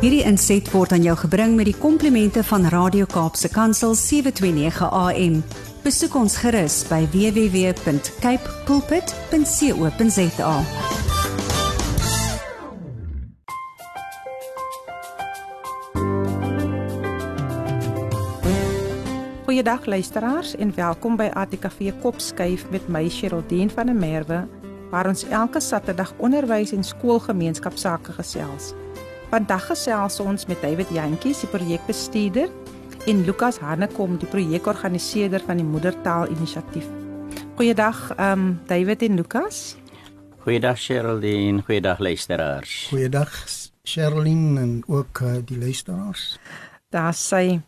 Hierdie inset word aan jou gebring met die komplimente van Radio Kaapse Kansel 729 AM. Besoek ons gerus by www.cape pulpit.co.za. Goeiedag luisteraars en welkom by ATKV Kopskuif met my Sheraldien van der Merwe waar ons elke Saterdag onderwys en skoolgemeenskapsake gesels. Vandag gesels ons met David Jantjies, die projekbestuurder, en Lukas Hannekom, die projekorganiseerder van die Moedertaal Inisiatief. Goeiedag, ehm um, David en Lukas. Goeiedag Sheraldine, goeiedag luisteraars. Goeiedag Sheraldine en ook uh, die luisteraars. Daar sê 'n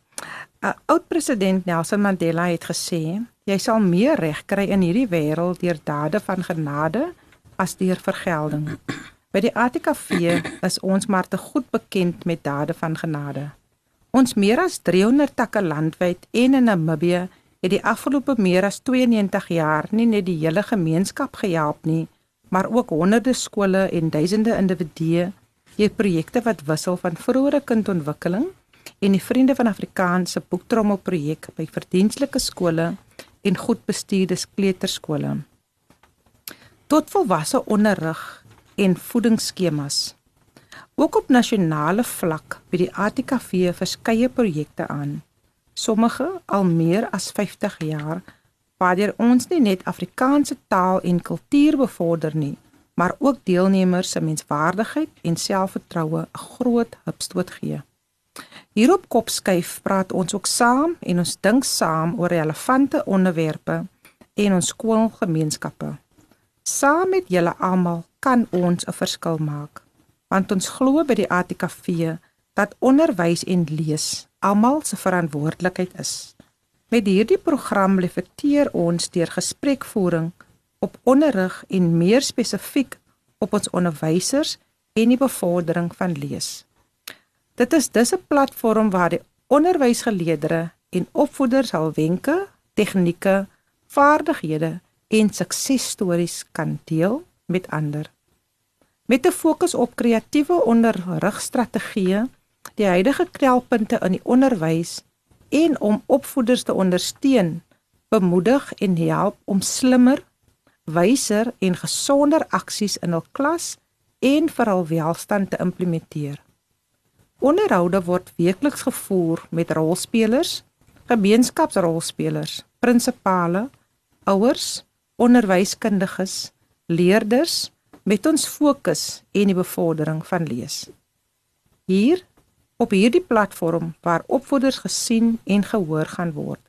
uh, oud president Nelson Mandela het gesê, jy sal meer reg kry in hierdie wêreld deur dade van genade as deur vergelding. By die ATKV is ons maar te goed bekend met dade van genade. Ons meer as 300 takke landwyd en in Namibië het die afgelope meer as 92 jaar nie net die hele gemeenskap gehelp nie, maar ook honderde skole en duisende individue deur projekte wat wissel van vroeëre kindontwikkeling en die Vriende van Afrikaans se boektrommelprojek by verdienstelike skole en goed bestuurde kleuterskole. Tot volwasse onderrig en voedingsskemas. Ook op nasionale vlak bied die ATKV verskeie projekte aan. Sommige al meer as 50 jaar waardeur ons nie net Afrikaanse taal en kultuur bevorder nie, maar ook deelnemers se menswaardigheid en selfvertroue 'n groot hupstoot gee. Hier op Kopskuif praat ons ook saam en ons dink saam oor relevante onderwerpe en ons skoolgemeenskappe. Saam met julle almal kan ons 'n verskil maak. Want ons glo by die ATKV dat onderwys en lees almal se verantwoordelikheid is. Met hierdie program reflekteer ons deur gesprekvoering op onderrig en meer spesifiek op ons onderwysers en die bevordering van lees. Dit is dus 'n platform waar die onderwysgeleerders en opvoeders hul wenke, tegnieke, vaardighede en suksesstories kan deel met ander. Met 'n fokus op kreatiewe onderrigstrategieë, die huidige knelpunte in die onderwys en om opvoeders te ondersteun, bemoedig en help om slimmer, wyser en gesonder aksies in hul klas en vir hul welstand te implementeer. Onderhoude word weekliks gevoer met rolspelers, gemeenskapsrolspelers, prinsipale, ouers, onderwyskundiges, leerders met ons fokus en die bevordering van lees. Hier op hierdie platform waar opvoeders gesien en gehoor gaan word.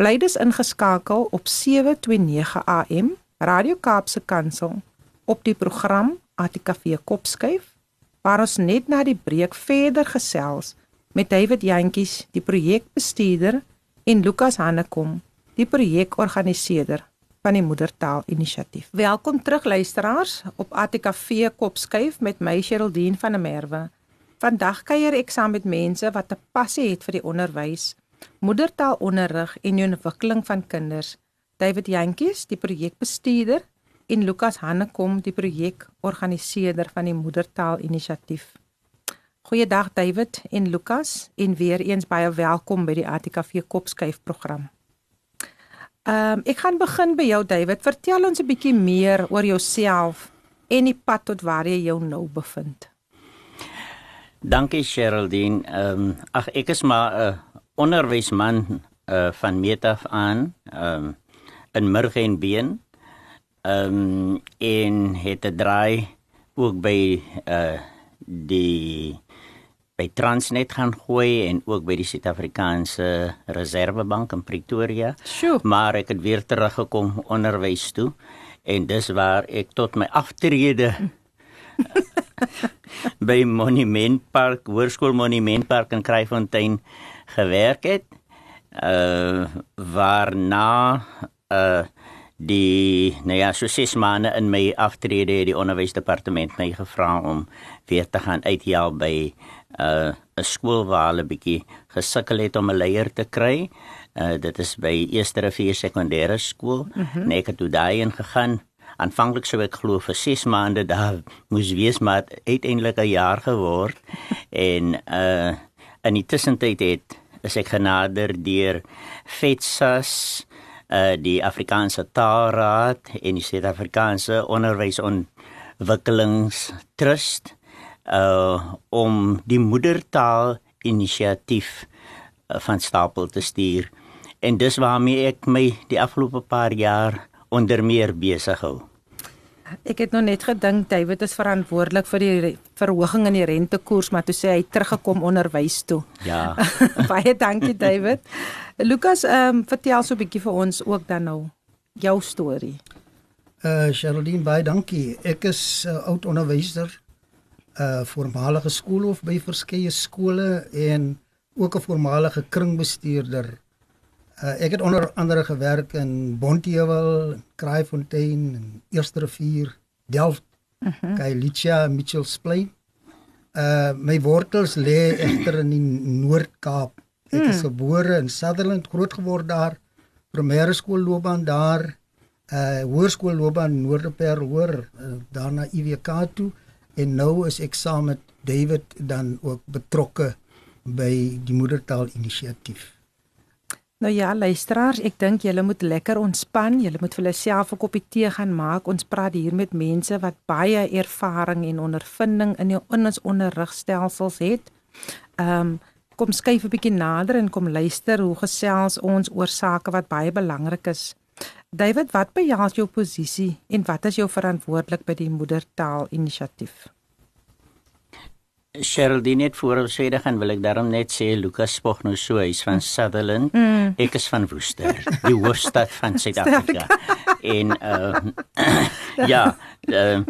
Bly dus ingeskakel op 729 AM Radio Kaapse Kansel op die program ATKV Kopskuif waar ons net na die breek verder gesels met David Jantjies, die projekbestuurder en Lukas Hannekom, die projekorganiseerder van die Moedertaal Inisiatief. Welkom terug luisteraars op ATKV Kopskuif met my Sheraldine van der Merwe. Vandag kuier ek saam met mense wat 'n passie het vir die onderwys, moedertaalonderrig en die ontwikkeling van kinders. David Jantjies, die projekbestuurder, en Lukas Hannekom, die projekorganiseerder van die Moedertaal Inisiatief. Goeiedag David en Lukas en weer eens baie welkom by die ATKV Kopskuif program. Ehm um, ek gaan begin by jou David. Vertel ons 'n bietjie meer oor jouself en die pad tot waar jy jou nou bevind. Dankie Sheraldine. Ehm um, ag ek is maar 'n uh, onderwysman uh, van meet af aan ehm um, in Murg en Been. Ehm um, en het 'n draai ook by uh die by Transnet gaan gooi en ook by die Suid-Afrikaanse Reservebank in Pretoria. Sjoe. Maar ek het weer teruggekom onderwys toe en dis waar ek tot my aftrede by Monumentpark, Hoërskool Monumentpark in Kraaifontein gewerk het. Uh waarna uh die nou ja, so ses maande in my aftrede het die onderwysdepartement my gevra om weer te gaan uithelp by uh 'n skool waar hulle bietjie gesukkel het om 'n leier te kry. Uh dit is by Eerste Rivier Sekondêre Skool. Mm -hmm. Nee, ek het toe daai ingegaan aanvanklik sou ek glo vir 6 maande daar moes wees maar uiteindelik 'n jaar geword en uh in die tussentyd het is ek genader deur FETSAS uh die Afrikaanse Taalraad en die Suid-Afrikaanse Onderwysontwikkelingstrust uh om die moedertaal inisiatief uh, van stapel te stuur en dis waarmee ek my die afgelope paar jaar onder meer besig hou. Ek het nog net gedink David is verantwoordelik vir die verhoging in die rentekoers, maar toe sê hy teruggekom onderwys toe. Ja. Baie dankie David. Lukas, ehm um, vertel so 'n bietjie vir ons ook dan nou jou storie. Uh Sherilyn, baie dankie. Ek is 'n uh, oud onderwyser uh voormalige skoolhoof by verskeie skole en ook 'n voormalige kringbestuurder Uh, ek het onder andere gewerk in Bonteheuwel, Kraaifontein en Eerste Rivier, Delft, uh -huh. Kailicha, Mitchells Plain. Uh my wortels lê egter in die Noord-Kaap. Ek is hmm. gebore in Sutherland, grootgeword daar. Primêre skoolloopbaan daar. Uh hoërskoolloopbaan Noorderper hoor, uh, daarna IWK toe en nou is ek saam met David dan ook betrokke by die moedertaal inisiatief. Nou ja, luisteraars, ek dink julle moet lekker ontspan. Julle moet vir julleself 'n koppie tee gaan maak. Ons praat hier met mense wat baie ervaring en ondervinding in die in ons onderrigstelsels het. Ehm um, kom skuif 'n bietjie nader en kom luister hoe gesels ons oor sake wat baie belangrik is. David, wat behels jou posisie en wat is jou verantwoordelik by die moedertaal inisiatief? Cheryl die net voor ons sê dan wil ek daarom net sê Lucas spog nou so hy's van Sutherland. Mm. Ek is van Woester, die hoofstad van Suid-Afrika. en uh, ja, uh,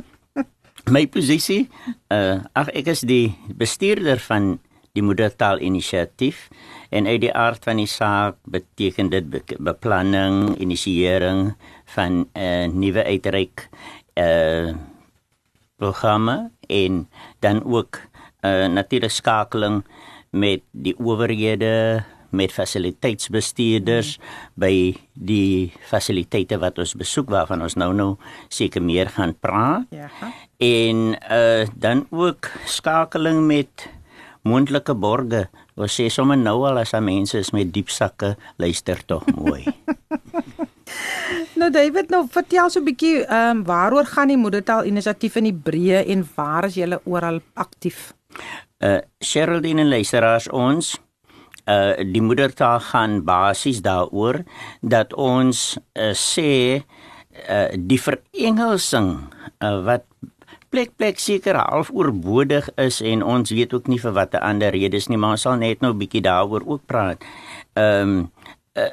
my posisie, uh, ag ek is die bestuurder van die moedertaal inisiatief en uit die aard van die saak beteken dit beplanning, inisiering van 'n uh, nuwe uitreik uh programme en dan ook uh, natuurlik skakeling met die owerhede met fasiliteitsbestuurders by die fasiliteite wat ons besoek waarvan ons nou nou seker meer gaan praat. Ja. En uh dan ook skakeling met mondelike borge. Ons sê sommer nou al as aan mense is met diep sakke, luister tog mooi. nou David, nou vertel so 'n bietjie ehm um, waaroor gaan die moedertaal inisiatief in Hebreë en waar is julle oral aktief? Uh Sheraldine en luisteraars ons uh die moedertaal gaan basies daaroor dat ons uh, sê uh die verengelsing uh, wat plek plek seker half oorbodig is en ons weet ook nie vir watter ander redes nie maar ons sal net nou 'n bietjie daaroor ook praat. Ehm um,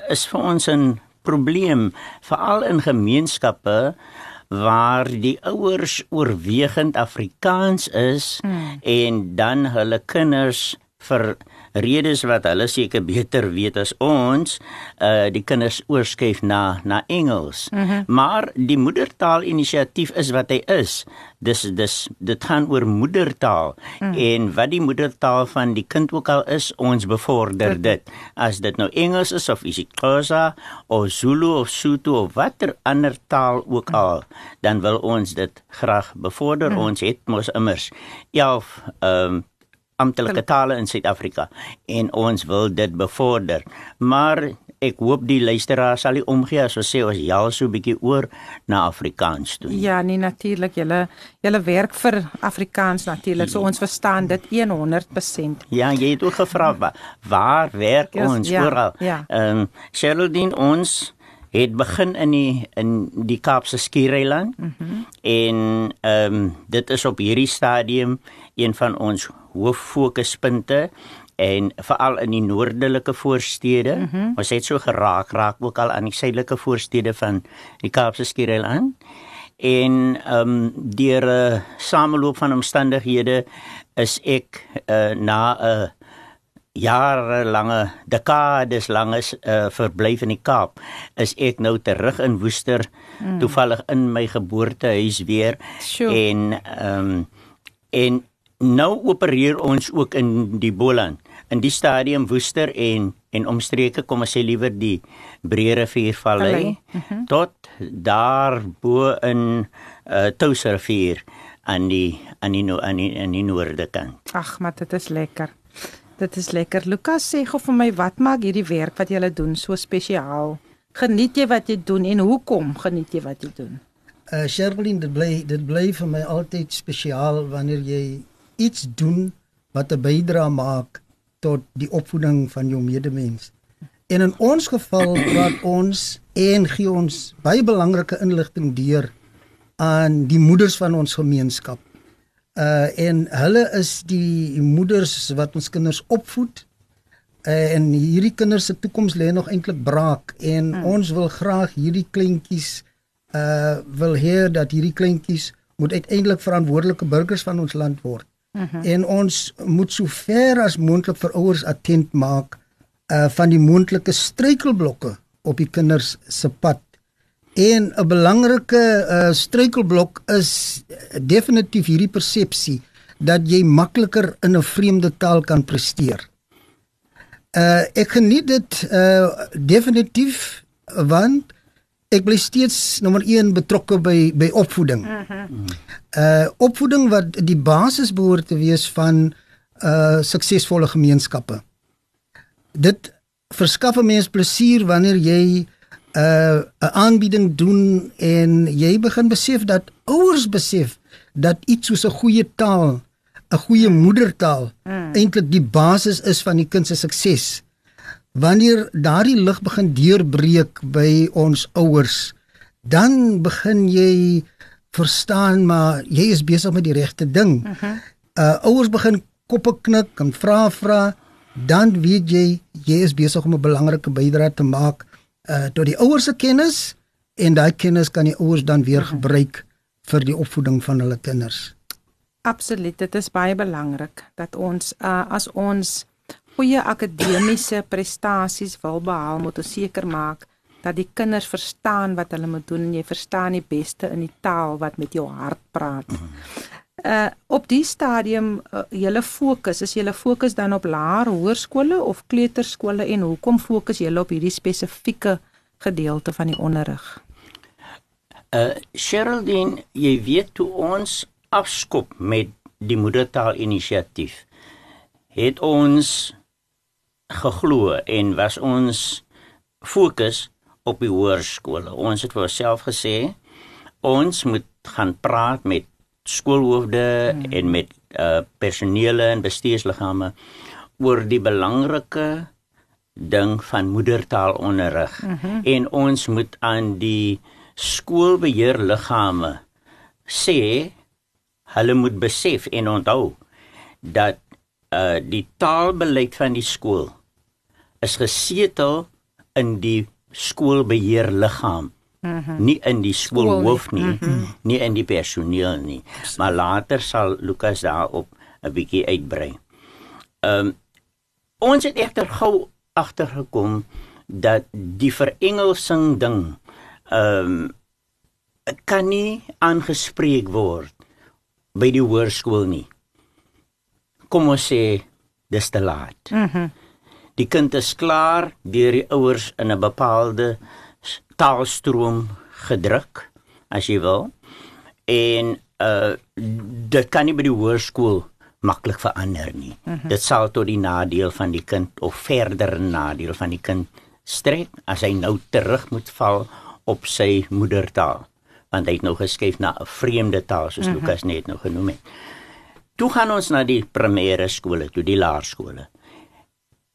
is vir ons 'n probleem veral in gemeenskappe waar die ouers oorwegend Afrikaans is hmm. en dan hulle kinders vir redes wat hulle seker beter weet as ons uh die kinders oorskuif na na Engels. Mm -hmm. Maar die moedertaal inisiatief is wat hy is. Dis dis dit gaan oor moedertaal mm. en wat die moedertaal van die kind ook al is, ons bevorder dit. As dit nou Engels is of isiXhosa of Zulu of Sotho of watter ander taal ook mm. al, dan wil ons dit graag bevorder. Mm. Ons het mos immers 11 ehm um, amptelike tale in Suid-Afrika en ons wil dit bevorder. Maar ek hoop die luisteraars sal nie omgee as ons sê ons jaal so 'n bietjie oor na Afrikaans toe. Ja, nee natuurlik, julle julle werk vir Afrikaans natuurlik. So ons verstaan dit 100%. Ja, jy het ook gevra waar, waar werk ons ja, oral? Ehm ja. um, Sheldon ons het begin in die in die Kaapse Skiereiland. Mm -hmm. En ehm um, dit is op hierdie stadium een van ons hooffokuspunte en veral in die noordelike voorstede. Mm -hmm. Ons het so geraak raak ook al aan die suidelike voorstede van die Kaapse Skiereiland. En ehm um, deur 'n uh, sameloop van omstandighede is ek uh, na 'n uh, jarelange dekades lange uh, verblyf in die Kaap is ek nou terug in Woester mm. toevallig in my geboortehuis weer sure. en ehm um, en nou opereer ons ook in die Boland. in die stadium Woester en en omstreke kom ons sê liewer die Breë Riviervallei mm -hmm. tot daar bo in uh, Touwsrivier aan die aan die aan die, aan die noorde kant. Ag, maar dit is lekker. Dit is lekker. Lukas sê gou vir my wat maak hierdie werk wat jy doen so spesiaal? Geniet jy wat jy doen en hoekom geniet jy wat jy doen? Uh Sherlyn, dit bly dit bly vir my altyd spesiaal wanneer jy iets doen wat 'n bydrae maak tot die opvoeding van jou medemens. En in ons geval praat ons en gee ons baie belangrike inligting deur aan die moeders van ons gemeenskap. Uh en hulle is die moeders wat ons kinders opvoed. Uh, en hierdie kinders se toekoms lê nog eintlik braak en hmm. ons wil graag hierdie kleintjies uh wil hê dat hierdie kleintjies moet uiteindelik verantwoordelike burgers van ons land word. -hmm. En ons moet so ver as moontlik vir ouers attent maak uh van die moontlike struikelblokke op die kinders se pad. En 'n belangrike uh struikelblok is definitief hierdie persepsie dat jy makliker in 'n vreemde taal kan presteer. Uh ek geniet dit uh definitief want ek bly steeds nommer 1 betrokke by by opvoeding. Mm -hmm. Uh opvoeding wat die basis behoort te wees van uh suksesvolle gemeenskappe. Dit verskaf 'n mens plesier wanneer jy uh 'n aanbieding doen en jy begin besef dat ouers besef dat iets soos 'n goeie taal, 'n goeie moedertaal mm. eintlik die basis is van die kind se sukses wanneer daardie lig begin deurbreek by ons ouers, dan begin jy verstaan maar jy is besig met die regte ding. Uh, -huh. uh ouers begin koppe knik en vra vra, dan weet jy jy is besig om 'n belangrike bydrae te maak uh tot die ouers se kennis en daai kennis kan die ouers dan weer uh -huh. gebruik vir die opvoeding van hulle kinders. Absoluut, dit is baie belangrik dat ons uh as ons goeie akademiese prestasies wil behaal, moet ons seker maak dat die kinders verstaan wat hulle moet doen en jy verstaan die beste in die taal wat met jou hart praat. Uh op die stadium uh, julle fokus, is julle fokus dan op laer hoërskole of kleuterskole en hoekom fokus julle op hierdie spesifieke gedeelte van die onderrig? Uh Sheraldine, jy weet toe ons afskop met die moedertaal inisiatief het ons geglo en was ons fokus op die hoërskole. Ons het vir onsself gesê ons moet gaan praat met skoolhoofde hmm. en met uh personele en bestuursliggame oor die belangrike ding van moedertaalonderrig mm -hmm. en ons moet aan die skoolbeheerliggame sê hulle moet besef en onthou dat uh die taalbeleid van die skool is gesetel in die skoolbeheerliggaam. Mm -hmm. Nie in die skoolhoof nie, mm -hmm. nie in die personeel nie. Maar later sal Lukas daarop 'n bietjie uitbrei. Ehm um, ons het egter gou agtergekom dat die verengelsing ding ehm um, kan nie aangespreek word by die hoërskool nie. Kom ons sê dis te laat. Mhm. Mm die kind is klaar deur die ouers in 'n bepaalde taalstroom gedruk as jy wil en uh dit kan nie by die hoërskool maklik verander nie mhm. -huh. dit sal tot die nadeel van die kind of verder nadeel van die kind strek as hy nou terug moet val op sy moedertaal want hy het nou geskuif na 'n vreemde taal soos mhm. -huh. Lukas net nou genoem het toe gaan ons na die primêre skole toe die laerskole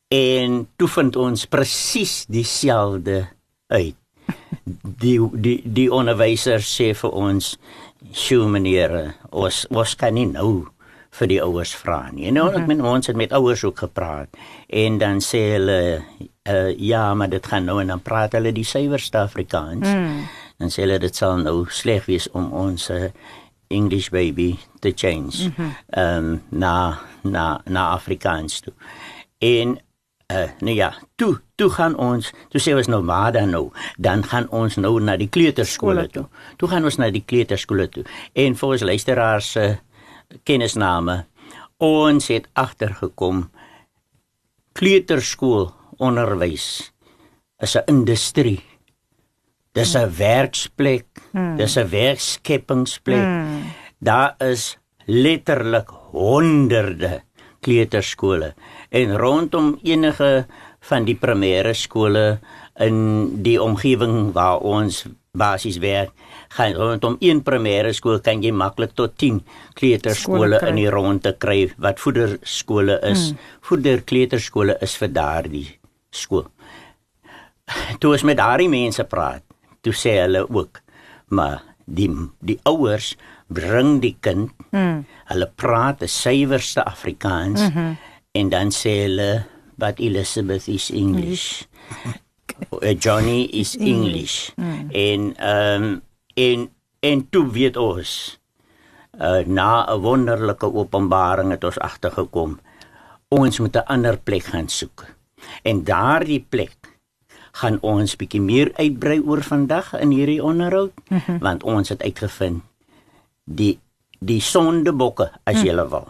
en toe vind ons presies dieselfde uit. Die die die onderwyser sê vir ons, "Sjoe meneer, ons ons kan nie nou vir die ouers vra nie." Nou ek meen ons het met ouers ook gepraat en dan sê hulle, uh, "Ja, maar dit gaan nou en dan praat hulle die suiwerste Afrikaans." Mm. Dan sê hulle dit sal nou sleg wees om ons uh, English baby te change. Mm um, na na na Afrikaans toe. En uh, nee ja, toe toe gaan ons, toe sê ons nou maar dan nou, dan gaan ons nou na die kleuterskole toe. Toe gaan ons na die kleuterskole toe. En vir ons luisteraars se uh, kennisname, ons het agtergekom kleuterskool onderwys is 'n industrie. Dis 'n werksplek, hmm. dis 'n werkskepingsplek. Hmm. Daar is letterlik honderde kleuterskole en rondom enige van die primêre skole in die omgewing waar ons basies werk, gaan rondom een primêre skool kan jy maklik tot 10 kleuterskole in die ronde kry wat voederskole is. Hmm. Voeder kleuterskole is vir daardie skool. Toe ons met daardie mense praat, toe sê hulle ook, maar die die ouers bring die kind. Hmm. Hulle praat die suiwerste Afrikaans mm -hmm. En dan sê hulle but Elizabeth is English. uh, Johnny is English. Mm. En ehm um, en en toe weet ons uh, na 'n wonderlike openbaring het ons agtergekom ons moet 'n ander plek gaan soek. En daardie plek gaan ons bietjie meer uitbrei oor vandag in hierdie onderhoud mm -hmm. want ons het uitgevind die die sondebokke as mm. jy wil.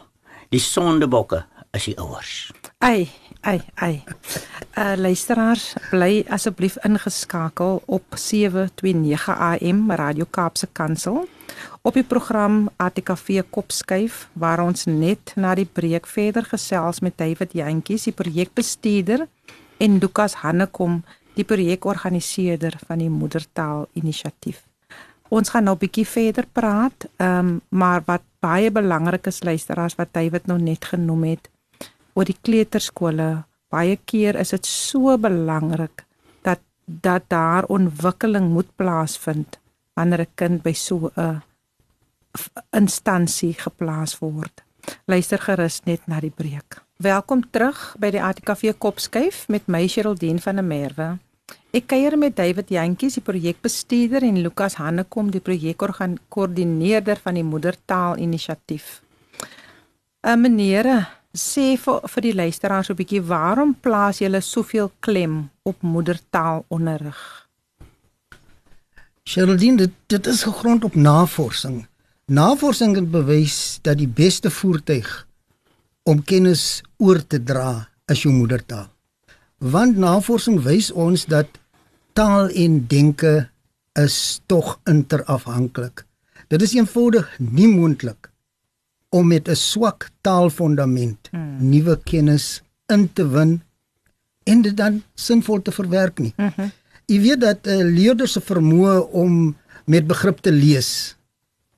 Die sondebokke is die ouers. Ai, ai, ai. Uh luisteraars, bly asseblief ingeskakel op 729 AM Radio Kaapse Kansel op die program ATKV Kopskuif waar ons net na die breek verder gesels met David Jantjies, die projekbestuurder en Lukas Hannekom, die projekorganiseerder van die Moedertaal Inisiatief. Ons gaan nou 'n bietjie verder praat, ehm um, maar wat baie belangrik is luisteraars wat David nou net genoem het oor die kleuterskole. Baie keer is dit so belangrik dat dat daar ontwikkeling moet plaasvind wanneer 'n kind by so 'n instansie geplaas word. Luister gerus net na die breek. Welkom terug by die ATKV Kopskuif met my Sheraldien van der Merwe. Ek kuier met David Jantjies, die projekbestuurder en Lukas Hannekom, die projekkoördineerder van die Moedertaal Inisiatief. uh, Meneere, sê vir vir die luisteraars 'n bietjie waarom plaas julle soveel klem op moedertaalonderrig? Sheraldine, dit, dit is gegrond op navorsing. Navorsing het bewys dat die beste voertuig om kennis oor te dra is jou moedertaal. Want navorsing wys ons dat taal en denke is tog interafhanklik. Dit is eenvoudig nie moontlik om met 'n swak taalfondament hmm. nuwe kennis in te win en dit dan sinvol te verwerk nie. Mm -hmm. Jy weet dat 'n uh, leerder se vermoë om met begrip te lees,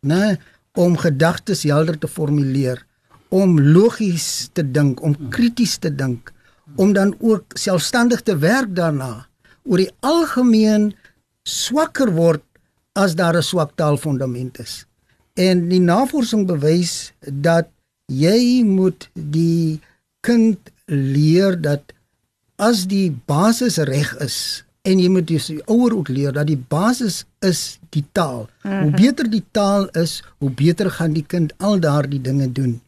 né, om gedagtes helder te formuleer, om logies te dink, om krities te dink, om dan ook selfstandig te werk daarna, oor die algemeen swakker word as daar 'n swak taalfondament is. En die navorsing bewys dat jy moet die kind leer dat as die basis reg is en jy moet dus die ouer ook leer dat die basis is die taal. Mm -hmm. Hoe mhm. beter die taal is, hoe beter gaan die kind al daardie dinge doen.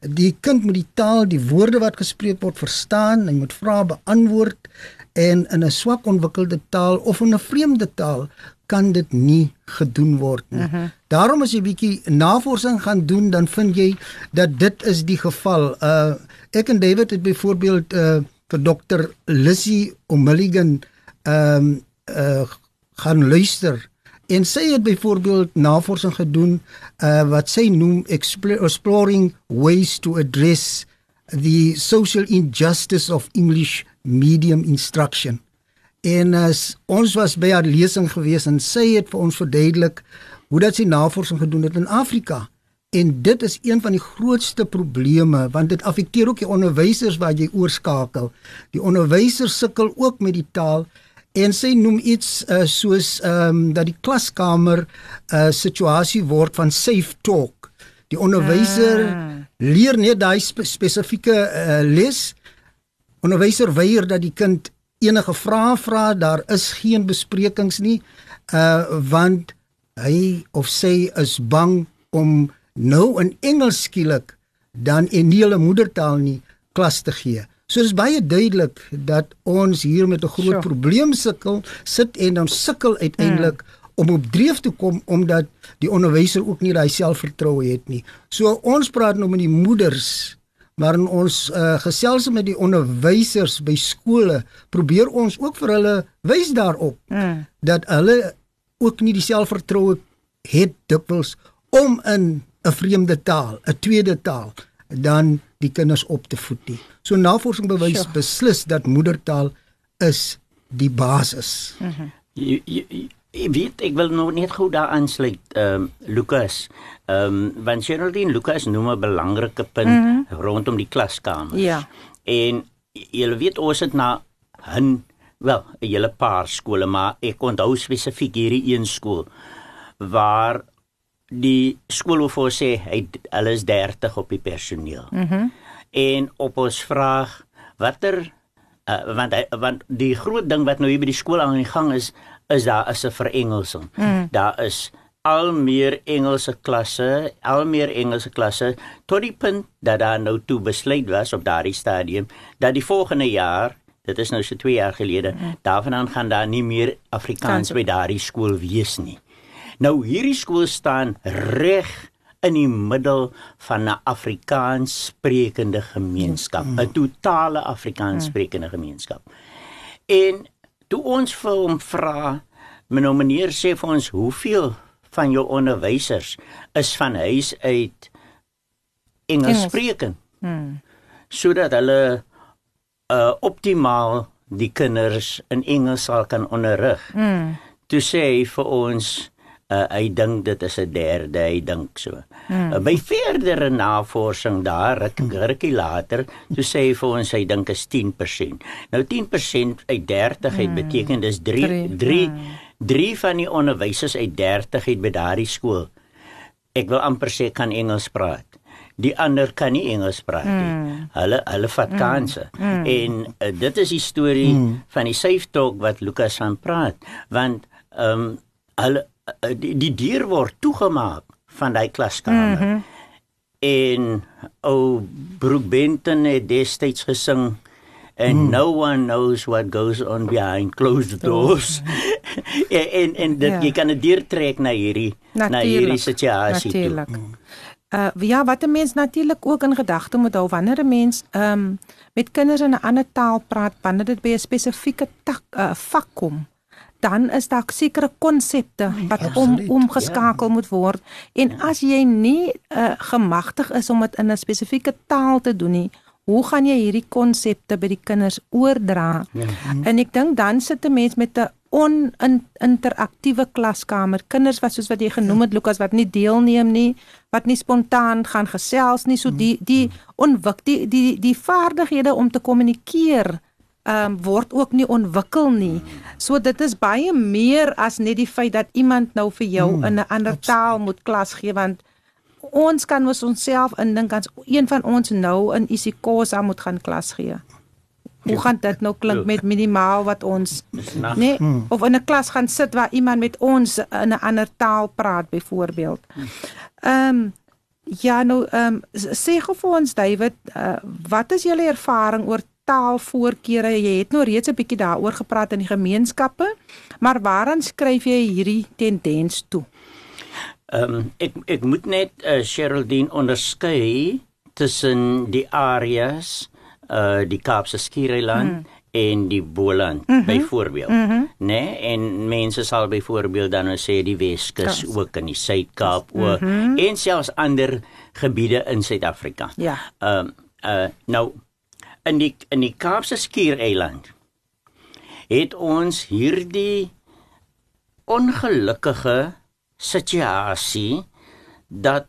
Die kind moet die taal, die woorde wat gespreek word verstaan, hy moet vrae beantwoord en in 'n swak ontwikkelde taal of in 'n vreemde taal kan dit nie gedoen word nie. Uh mhm. -huh. Daarom as jy bietjie navorsing gaan doen, dan vind jy dat dit is die geval. Uh ek en David het byvoorbeeld uh vir dokter Lissy O'Mulligan ehm um, uh gaan luister en sy het byvoorbeeld navorsing gedoen uh wat sy noem exploring ways to address the social injustice of English medium instruction. En as ons was by haar lesing gewees en sy het vir ons verduidelik hoe dat sy navorsing gedoen het in Afrika. En dit is een van die grootste probleme want dit affekteer ook die onderwysers wat jy oorskakel. Die onderwysers sukkel ook met die taal en sy noem iets uh, soos ehm um, dat die klaskamer 'n uh, situasie word van safe talk. Die onderwyser ah. leer net daai spe spesifieke uh, les. Onderwyser weier dat die kind enige vrae vra, daar is geen besprekings nie, uh want hy of sy is bang om nou in Engels skielik dan in hulle moedertaal nie klas te gee. So dis baie duidelik dat ons hier met 'n groot sure. probleem sukkel, sit en dan sukkel uiteindelik hmm. om op dreef te kom omdat die onderwyser ook nie daai selfvertroue het nie. So ons praat nou met die moeders maar in ons uh, gesels met die onderwysers by skole probeer ons ook vir hulle wys daarop mm. dat hulle ook nie die selfvertroue het dikwels om in 'n vreemde taal, 'n tweede taal dan die kinders op te voed nie. So navorsing bewys sure. beslis dat moedertaal is die basis. Mm -hmm. jy, jy, jy weet ek wil nog net gou daar aansluit ehm um, Lukas. Ehm um, want Geraldine Lukas noem 'n belangrike punt mm -hmm. rondom die klaskamer. Ja. En jy weet ons het na 'n wel 'n hele paar skole maar ek onthou spesifiek hierdie een skool waar die skool wil vir sê hy hulle is 30 op die personeel. Mhm. Mm en op ons vraag watter uh, want hy, want die groot ding wat nou hier by die skool aan die gang is is daar is 'n verengelsing. Mm. Daar is al meer Engelse klasse, al meer Engelse klasse tot die punt dat daar nou toe besluit was op daardie stadium dat die volgende jaar Dit is nou so 2 jaar gelede. Mm. Daarvandaan gaan daar nie meer Afrikaans by daardie skool wees nie. Nou hierdie skool staan reg in die middel van 'n Afrikaans sprekende gemeenskap, 'n mm. totale Afrikaans mm. sprekende gemeenskap. En toe ons vir hom vra, meneer meneer sê vir ons hoeveel van jou onderwysers is van huis uit Engels sprekend. Hmm. Sodat hulle uh optimaal die kinders in Engels sal kan onderrig. Hmm. Toe sê hy vir ons uh, hy dink dit is 'n derde, hy dink so. Hmm. Uh, by verdere navorsing daar rukkie later, so sê hy vir ons hy dink is 10%. Nou 10% uit 30 het hmm. beteken dis 3 3 3 van die onderwysers uit 30 het by daardie skool. Ek wil amper sê kan Engels praat. Die ander kan nie Engels praat nie. Mm. Hulle hulle vat hmm. kansse. Mm. En uh, dit is die storie mm. van die safe talk wat Lukas van praat, want ehm um, hulle die, die deur word toegemaak van daai klaskamer. Mm -hmm. En o Brook Benton het destyds gesing and mm. no one knows what goes on behind closed doors. en en, en dit ja. jy kan dit deur trek na hierdie Natuurlijk. na hierdie situasie toe. Uh ja, wat 'n mens natuurlik ook in gedagte moet hou wanneer 'n mens ehm um, met kinders in 'n ander taal praat, wanneer dit by 'n spesifieke tak uh, vak kom dan is daar sekere konsepte wat om omgeskakel ja. moet word en ja. as jy nie uh, gemagtig is om dit in 'n spesifieke taal te doen nie hoe gaan jy hierdie konsepte by die kinders oordra ja. en ek dink dan sit 'n mens met 'n oninteraktiewe klaskamer kinders wat soos wat jy genoem het Lukas wat nie deelneem nie wat nie spontaan gaan gesels nie so die die onwik die die die vaardighede om te kommunikeer ehm um, word ook nie ontwikkel nie. So dit is baie meer as net die feit dat iemand nou vir jou hmm, in 'n ander taal moet klas gee want ons kan mos onsself indink as een van ons nou in isiXhosa moet gaan klas gee. Hoe ja. gaan dit nou klink met minimaal wat ons nee hmm. of in 'n klas gaan sit waar iemand met ons in 'n ander taal praat byvoorbeeld. Ehm um, ja nou ehm um, sê gou vir ons David, uh, wat is julle ervaring oor taalvoorkeure. Jy het nou reeds 'n bietjie daaroor gepraat in die gemeenskappe, maar waaraan skryf jy hierdie tendens toe? Ehm um, ek ek moet net uh, Sheraldine onderskei tussen die areas uh die Kaapse Skiereiland hmm en die Boland mm -hmm. byvoorbeeld mm -hmm. nê nee? en mense sal byvoorbeeld dan nou sê die Weskus ook in die Suid-Kaap mm -hmm. ook en selfs ander gebiede in Suid-Afrika. Ja. Ehm um, uh nou in die in die Kaapse Skiereiland het ons hierdie ongelukkige situasie dat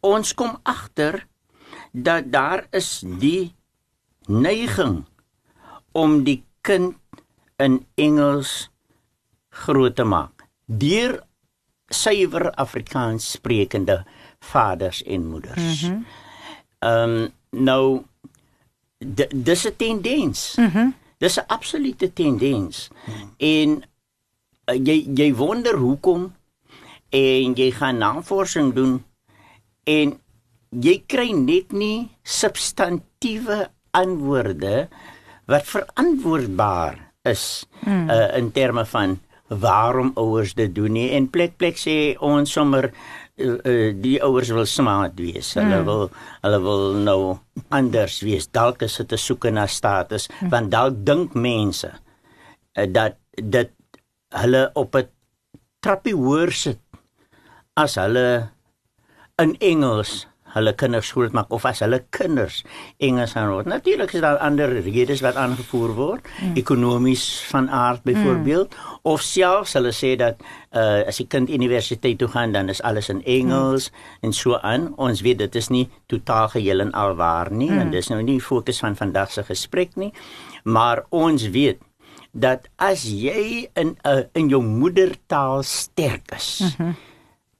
ons kom agter dat daar is die neiging om die kind in Engels groot te maak deur suiwer Afrikaans sprekende vaders en moeders. Mhm. Ehm mm um, nou dis 'n tendens. Mhm. Mm dis 'n absolute tendens. Mm. En uh, jy jy wonder hoekom en jy gaan navorsing doen en jy kry net nie substantiëre antwoorde wat verantwoordbaar is mm. uh, in terme van waarom ouers dit doen nie en plek plek sê ons sommer die ouers wil smaak wees. Hulle mm. wil hulle wil nou anders wees. Dalk is dit 'n soeke na status, mm. want dalk dink mense uh, dat dit hulle op 'n trappie hoër sit as hulle in Engels hulle kinders skool maak of as hulle kinders Engels aanhoor. Natuurlik is daar ander redes wat aangevoer word, mm. ekonomies van aard byvoorbeeld, mm. of selfs hulle sê dat uh, as 'n kind universiteit toe gaan dan is alles in Engels mm. en so aan. Ons weet dit is nie totaal geheel en al waar nie mm. en dis nou nie fokus van vandag se gesprek nie, maar ons weet dat as jy in 'n uh, in jou moedertaal sterk is mm -hmm.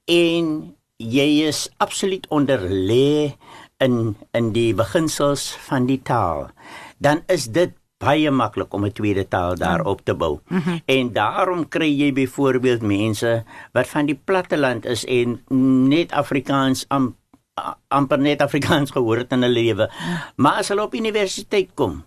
en jy is absoluut onder lê in in die beginsels van die taal, dan is dit baie maklik om 'n tweede taal daarop te bou. Mm -hmm. En daarom kry jy byvoorbeeld mense wat van die platteland is en net Afrikaans am amper net Afrikaans gehoor het in hulle lewe. Maar as hulle op universiteit kom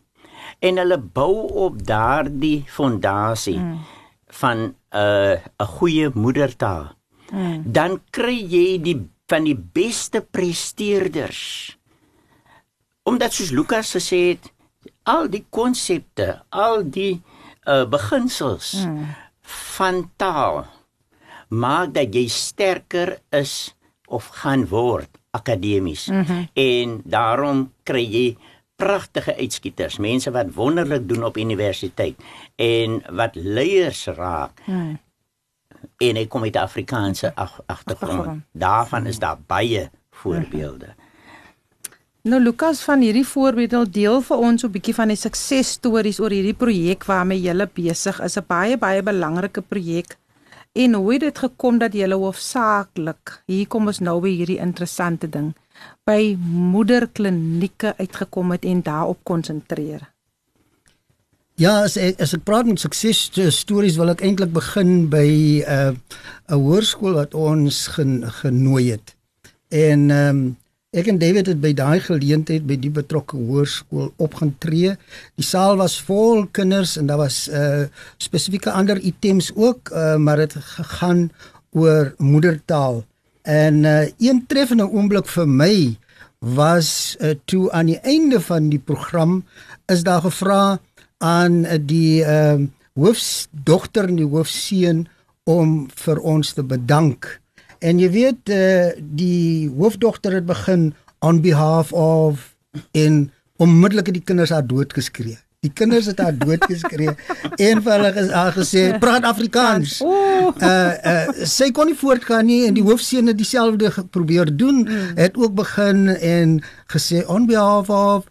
en hulle bou op daardie fondasie mm. van 'n uh, 'n goeie moedertaal hmm. dan kry jy die van die beste presteerders. Omdat soos Lukas gesê het, al die konsepte, al die uh, beginsels hmm. van taal maak dat jy sterker is of gaan word akademies. Mm -hmm. En daarom kry jy pragtige uitskieters, mense wat wonderlik doen op universiteit en wat leiers raak. Mm en hy kom uit Afrikaanse agtergrond. Daarvan is daar baie voorbeelde. Nou Lukas van hierdie voorbeelde deel vir ons 'n bietjie van die suksesstories oor hierdie projek waarmee jy besig is. 'n Baie baie belangrike projek. En hoe het dit gekom dat jy hoofsaaklik hier kom ons nou by hierdie interessante ding by moederklinieke uitgekom het en daarop konsentreer? Ja, as ek as ek praat met sukses stories wil ek eintlik begin by 'n uh, 'n hoërskool wat ons gen, genooi het. En ehm um, ek en David het by daai geleentheid by die betrokke hoërskool opgetree. Die saal was vol kinders en daar was 'n uh, spesifieke ander items ook, uh, maar dit gegaan oor moedertaal. En uh, een treffende oomblik vir my was uh, toe aan die einde van die program is daar gevra aan die ehm uh, hoofdogter en die hoofseun om vir ons te bedank. En jy weet uh, die hoofdogter het begin on behalf of in onmiddellik die kinders haar dood geskree. Die kinders het haar dood geskree. een van hulle het al gesê praat Afrikaans. Uh uh sy kon nie voortgaan nie en die hoofseun het dieselfde probeer doen. Mm. Het ook begin en gesê on behalf of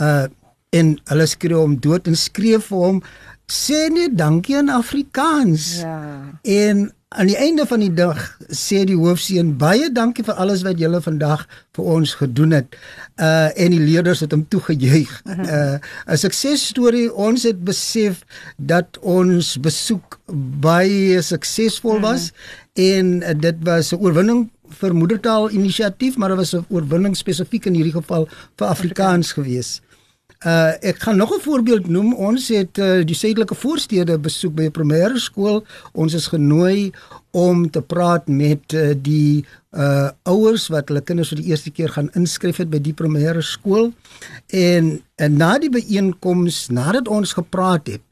uh en hulle skree hom dood en skree vir hom sê net dankie in Afrikaans. Ja. En aan die einde van die dag sê die hoofseun baie dankie vir alles wat julle vandag vir ons gedoen het. Uh en die leerders het hom toegejuig. Uh 'n suksesstorie. Ons het besef dat ons besoek baie suksesvol mhm. was en uh, dit was 'n oorwinning vir moedertaal inisiatief, maar dit was 'n oorwinning spesifiek in hierdie geval vir Afrikaans geweest. Uh ek gaan nog 'n voorbeeld noem. Ons het uh, die suidelike voorstede besoek by 'n primêre skool. Ons is genooi om te praat met uh, die uh ouers wat hulle kinders vir die eerste keer gaan inskryf het by die primêre skool. En, en na die byeenkoms, nadat ons gepraat het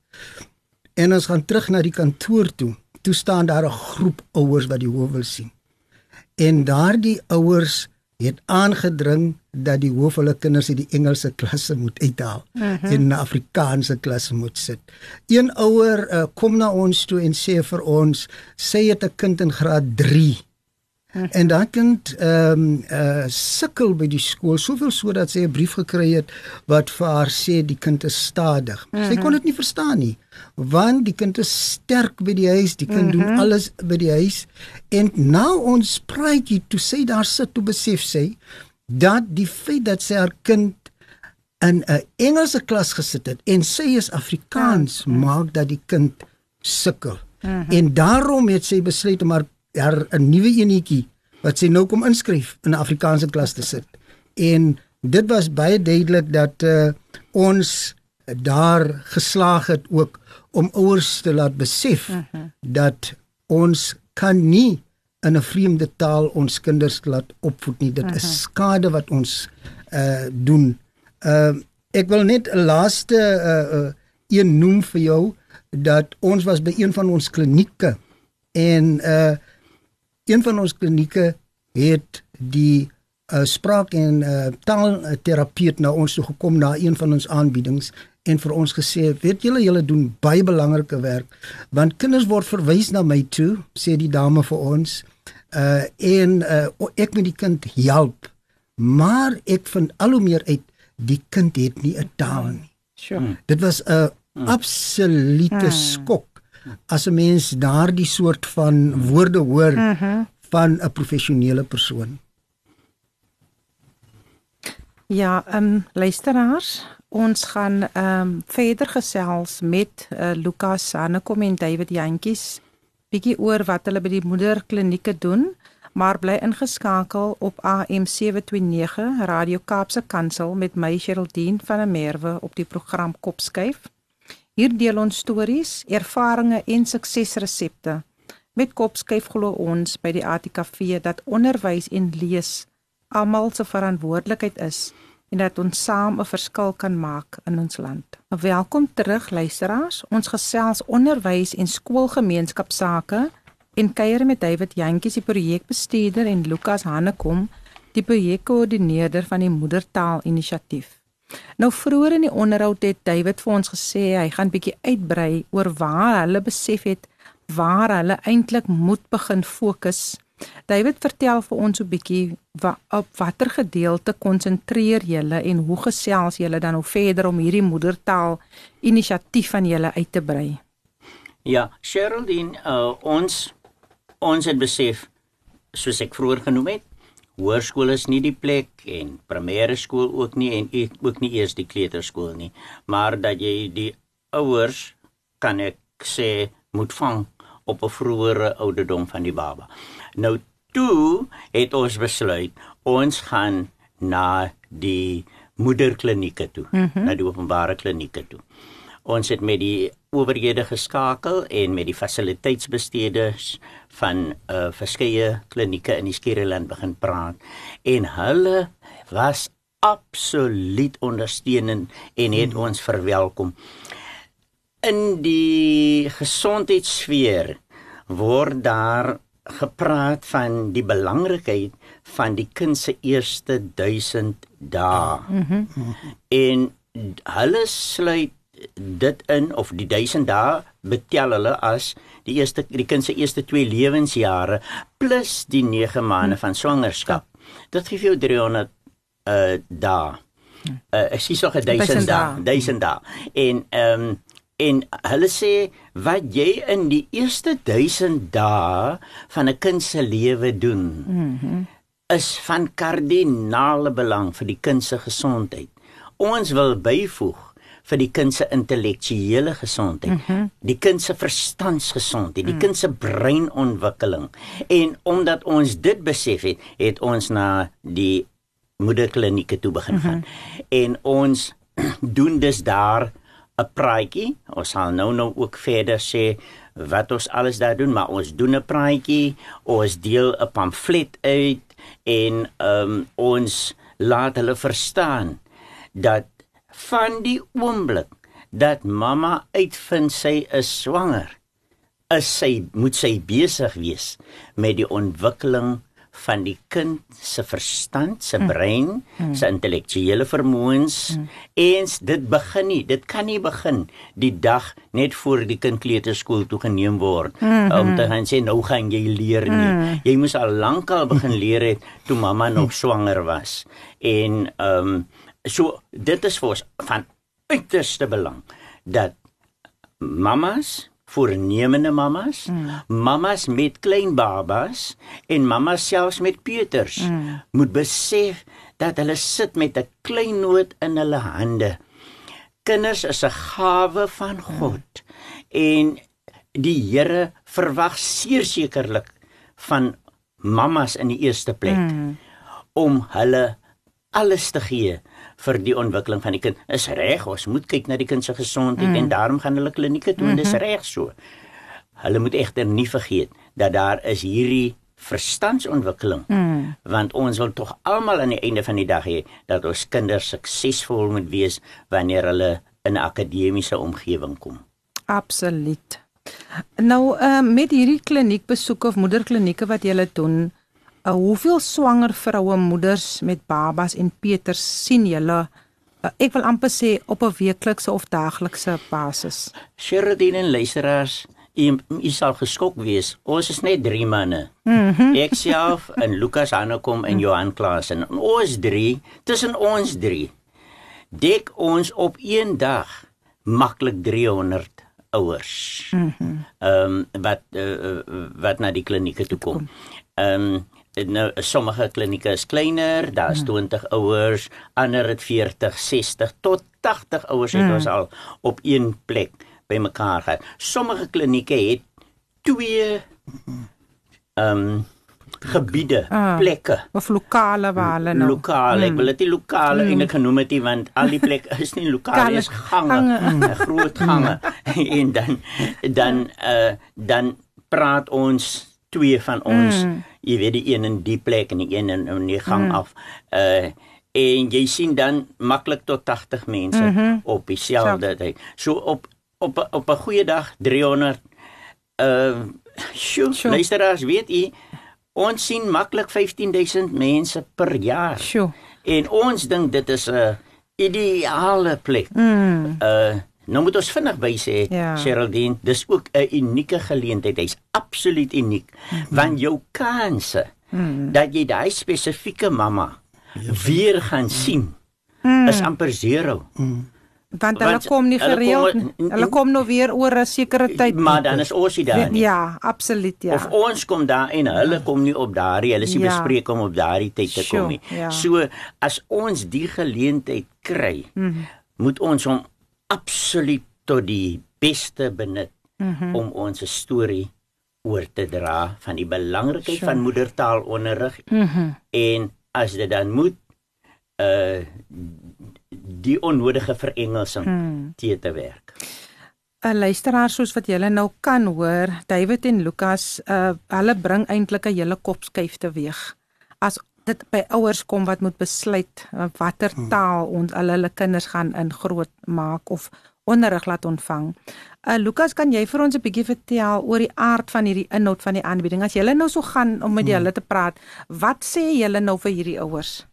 en ons gaan terug na die kantoor toe, toe staan daar 'n groep ouers wat die hoof wil sien. En daardie ouers het aangedring dat die hoof hulle kinders uit die Engelse klasse moet uithaal uh mhm. -huh. en 'n Afrikaanse klasse moet sit. Een ouer uh, kom na ons toe en sê vir ons, sy het 'n kind in graad 3 En daai kind ehm um, uh sukkel by die skool soveel sodat sy 'n brief gekry het wat vir haar sê die kind is stadig. Mm -hmm. Sy kon dit nie verstaan nie want die kind is sterk by die huis, die kind mm -hmm. doen mhm. alles by die huis. En nou ons praatjie toe sy daar sit toe besef sy dat die feit dat sy haar kind in 'n Engelse klas gesit het en sy is Afrikaans mm -hmm. maak dat die kind sukkel. Mm -hmm. En daarom het sy besluit om haar daar 'n nuwe enetjie wat sy nou kom inskryf in 'n Afrikaanse klas te sit. En dit was baie duidelik dat uh, ons daar geslaag het ook om ouers te laat besef uh mhm. -huh. dat ons kan nie in 'n vreemde taal ons kinders laat opvoed nie. Dit uh -huh. is skade wat ons uh doen. Ehm uh, ek wil net 'n laaste uh, uh een noem vir jou dat ons was by een van ons klinieke en uh een van ons klinieke het die uh spraak en uh taalterapeut na ons toe gekom na een van ons aanbiedings en vir ons gesê weet julle julle doen baie belangrike werk want kinders word verwys na my toe sê die dame vir ons uh en uh ek moet die kind help maar ek vind al hoe meer uit die kind het nie 'n taal nie. Sure. Hmm. Dit was 'n hmm. absolute hmm. skok as 'n mens daardie soort van woorde hoor hmm. van 'n professionele persoon. Ja, ehm um, luisteraars, ons gaan ehm um, verder gesels met uh, Lukas Hanekom en David Jantjies bietjie oor wat hulle by die moederklinieke doen maar bly ingeskakel op AM 729 Radio Kaapse Kansel met my Sherldien van der Merwe op die program Kopskuif. Hier deel ons stories, ervarings en suksesresepte. Met Kopskuif glo ons by die ATKV dat onderwys en lees almal se verantwoordelikheid is en dat ons saam 'n verskil kan maak in ons land. Welkom terug luisteraars. Ons gesels onderwys en skoolgemeenskapsake en kuier met David Jantjies die projekbestuurder en Lukas Hannekom die projekkoördineerder van die moedertaal inisiatief. Nou vroeër in die onderhoud het David vir ons gesê hy gaan bietjie uitbrei oor waar hulle besef het waar hulle eintlik moet begin fokus. David vertel vir ons 'n bietjie wa, op watter gedeelte konsentreer julle en hoe gesels julle dan nou verder om hierdie moedertaal inisiatief van julle uit te brei? Ja, Sheraldine, uh, ons ons het besef soos ek vroeër genoem het hoërskool is nie die plek en primêre skool ook nie en ook nie eers die kleuterskool nie maar dat jy die ouers kan ek sê moet vang op 'n vroeëre ouderdom van die baba nou toe het ons besluit ons gaan na die moederklinieke toe mm -hmm. na die openbare klinieke toe ons het met die owerhede geskakel en met die fasiliteitsbesteeders van uh, verskeie klinieke in die Skiereiland begin praat en hulle was absoluut ondersteunend en het hmm. ons verwelkom. In die gesondheidssfeer word daar gepraat van die belangrikheid van die kind se eerste 1000 dae. Mm -hmm. En hulle sluit dit in of die 1000 dae betel hulle as die eerste die kind se eerste 2 lewensjare plus die 9 maande van swangerskap. Dit gee jou 300 uh dae. Uh ek sien so 'n 1000 dae, 1000 dae. En ehm um, en hulle sê wat jy in die eerste 1000 dae van 'n kind se lewe doen mm -hmm. is van kardinale belang vir die kind se gesondheid. Ons wil byvoeg vir die kind se intellektuele gesondheid, mm -hmm. die kind se verstandsgesondheid, die mm. kind se breinontwikkeling. En omdat ons dit besef het, het ons na die moederklinieke toe begin gaan. Mm -hmm. En ons doen dus daar 'n praatjie. Ons sal nou nou ook verder sê wat ons alles daar doen, maar ons doen 'n praatjie, ons deel 'n pamflet uit en um, ons laat hulle verstaan dat van die oomblik dat mamma uitvind sy is swanger, is sy moet sy besig wees met die ontwikkeling van die kind se verstand, se mm. brein, mm. se intellektuele vermoëns mm. en dit begin nie, dit kan nie begin die dag net voor die kind kleuterskool toe geneem word mm -hmm. om te gaan sê nou gaan jy leer nie. Mm. Jy moes al lankal begin leer het toe mamma nog swanger was. En ehm um, So dit is vir ons van uiterste belang dat mamas voornemende mamas, mm. mamas met klein babas en mamas selfs met peuters mm. moet besef dat hulle sit met 'n klein noot in hulle hande. Kinders is 'n gawe van mm. God mm. en die Here verwag sekerlik van mamas in die eerste plek mm. om hulle alles te gee vir die ontwikkeling van die kind. Is reg, ons moet kyk na die kind se gesondheid mm. en daarom gaan hulle klinieke toe mm -hmm. en dis mhm. reg so. Hulle moet egter nie vergeet dat daar is hierdie verstandsontwikkeling. Mm. Want ons wil tog almal aan die einde van die dag hê dat ons kinders suksesvol moet wees wanneer hulle in 'n akademiese omgewing kom. Absoluut. Nou uh, met hierdie kliniekbesoeke of moederklinieke wat jy doen, uh, hoeveel swanger vroue moeders met babas en Peters sien julle? Uh, ek wil amper sê op 'n weeklikse of daaglikse basis. Sheridine en luisteraars, u sal geskok wees. Ons is net 3 manne. Mm -hmm. Ek self en Lukas Hanekom en Johan Klaas en ons 3, tussen ons 3 dek ons op een dag maklik 300 ouers. Mhm. Mm ehm um, wat uh, wat na die klinieke toe kom. Ehm um, nou sommige klinieke is kleiner, daar's mm. 20 ouers, ander het 40, 60 tot 80 ouers het mm. ons al op een plek bymekaar gehad. Sommige klinieke het twee ehm um, gebiede, ah, plekke of lokale waar hulle nou lokale, mm. ek wil dit nie lokale mm. eintlik genoem het nie want al die plekke is nie lokale, is gange, gange. Groot gange en dan dan uh dan praat ons twee van ons, mm. jy weet die een in die plek en die een in, in die gang mm. af. Uh en jy sien dan maklik tot 80 mense mm -hmm. op dieselfde tyd. So op op op 'n goeie dag 300 uh sjoe, sure. luisteraars, weet jy Ons sien maklik 15000 mense per jaar. Sjoe. En ons dink dit is 'n ideale plek. Mm. Uh nou moet ons vinnig by sê, ja. Geraldine, dis ook 'n unieke geleentheid. Hy's absoluut uniek. Mm -hmm. Want jou kanse mm. dat jy daai spesifieke mamma ja. weer gaan sien mm. is amper zero. Mm want hulle kom nie gereeld hulle, hulle kom nou weer oor 'n sekere tyd maar dan is ons daar nie ja absoluut ja of ons kom daar en hulle kom nie op daardie hulle sê ja. bespreek om op daardie tyd te kom nie ja. so as ons die geleentheid kry mm -hmm. moet ons hom absoluut tot die beste benut mm -hmm. om ons storie oor te dra van die belangrikheid sure. van moedertaalonderrig mm -hmm. en as dit dan moet uh die onnodige verengelsing hmm. te te werk. 'n Luisteraar soos wat julle nou kan hoor, David en Lukas, uh hulle bring eintlik 'n hele kopskuif teweeg. As dit by ouers kom wat moet besluit uh, watter hmm. taal ons hulle hulle kinders gaan in groot maak of onderrig laat ontvang. Uh Lukas, kan jy vir ons 'n bietjie vertel oor die aard van hierdie inhoud van die aanbieding? As jy nou so gaan om met hmm. hulle te praat, wat sê julle nou vir hierdie ouers?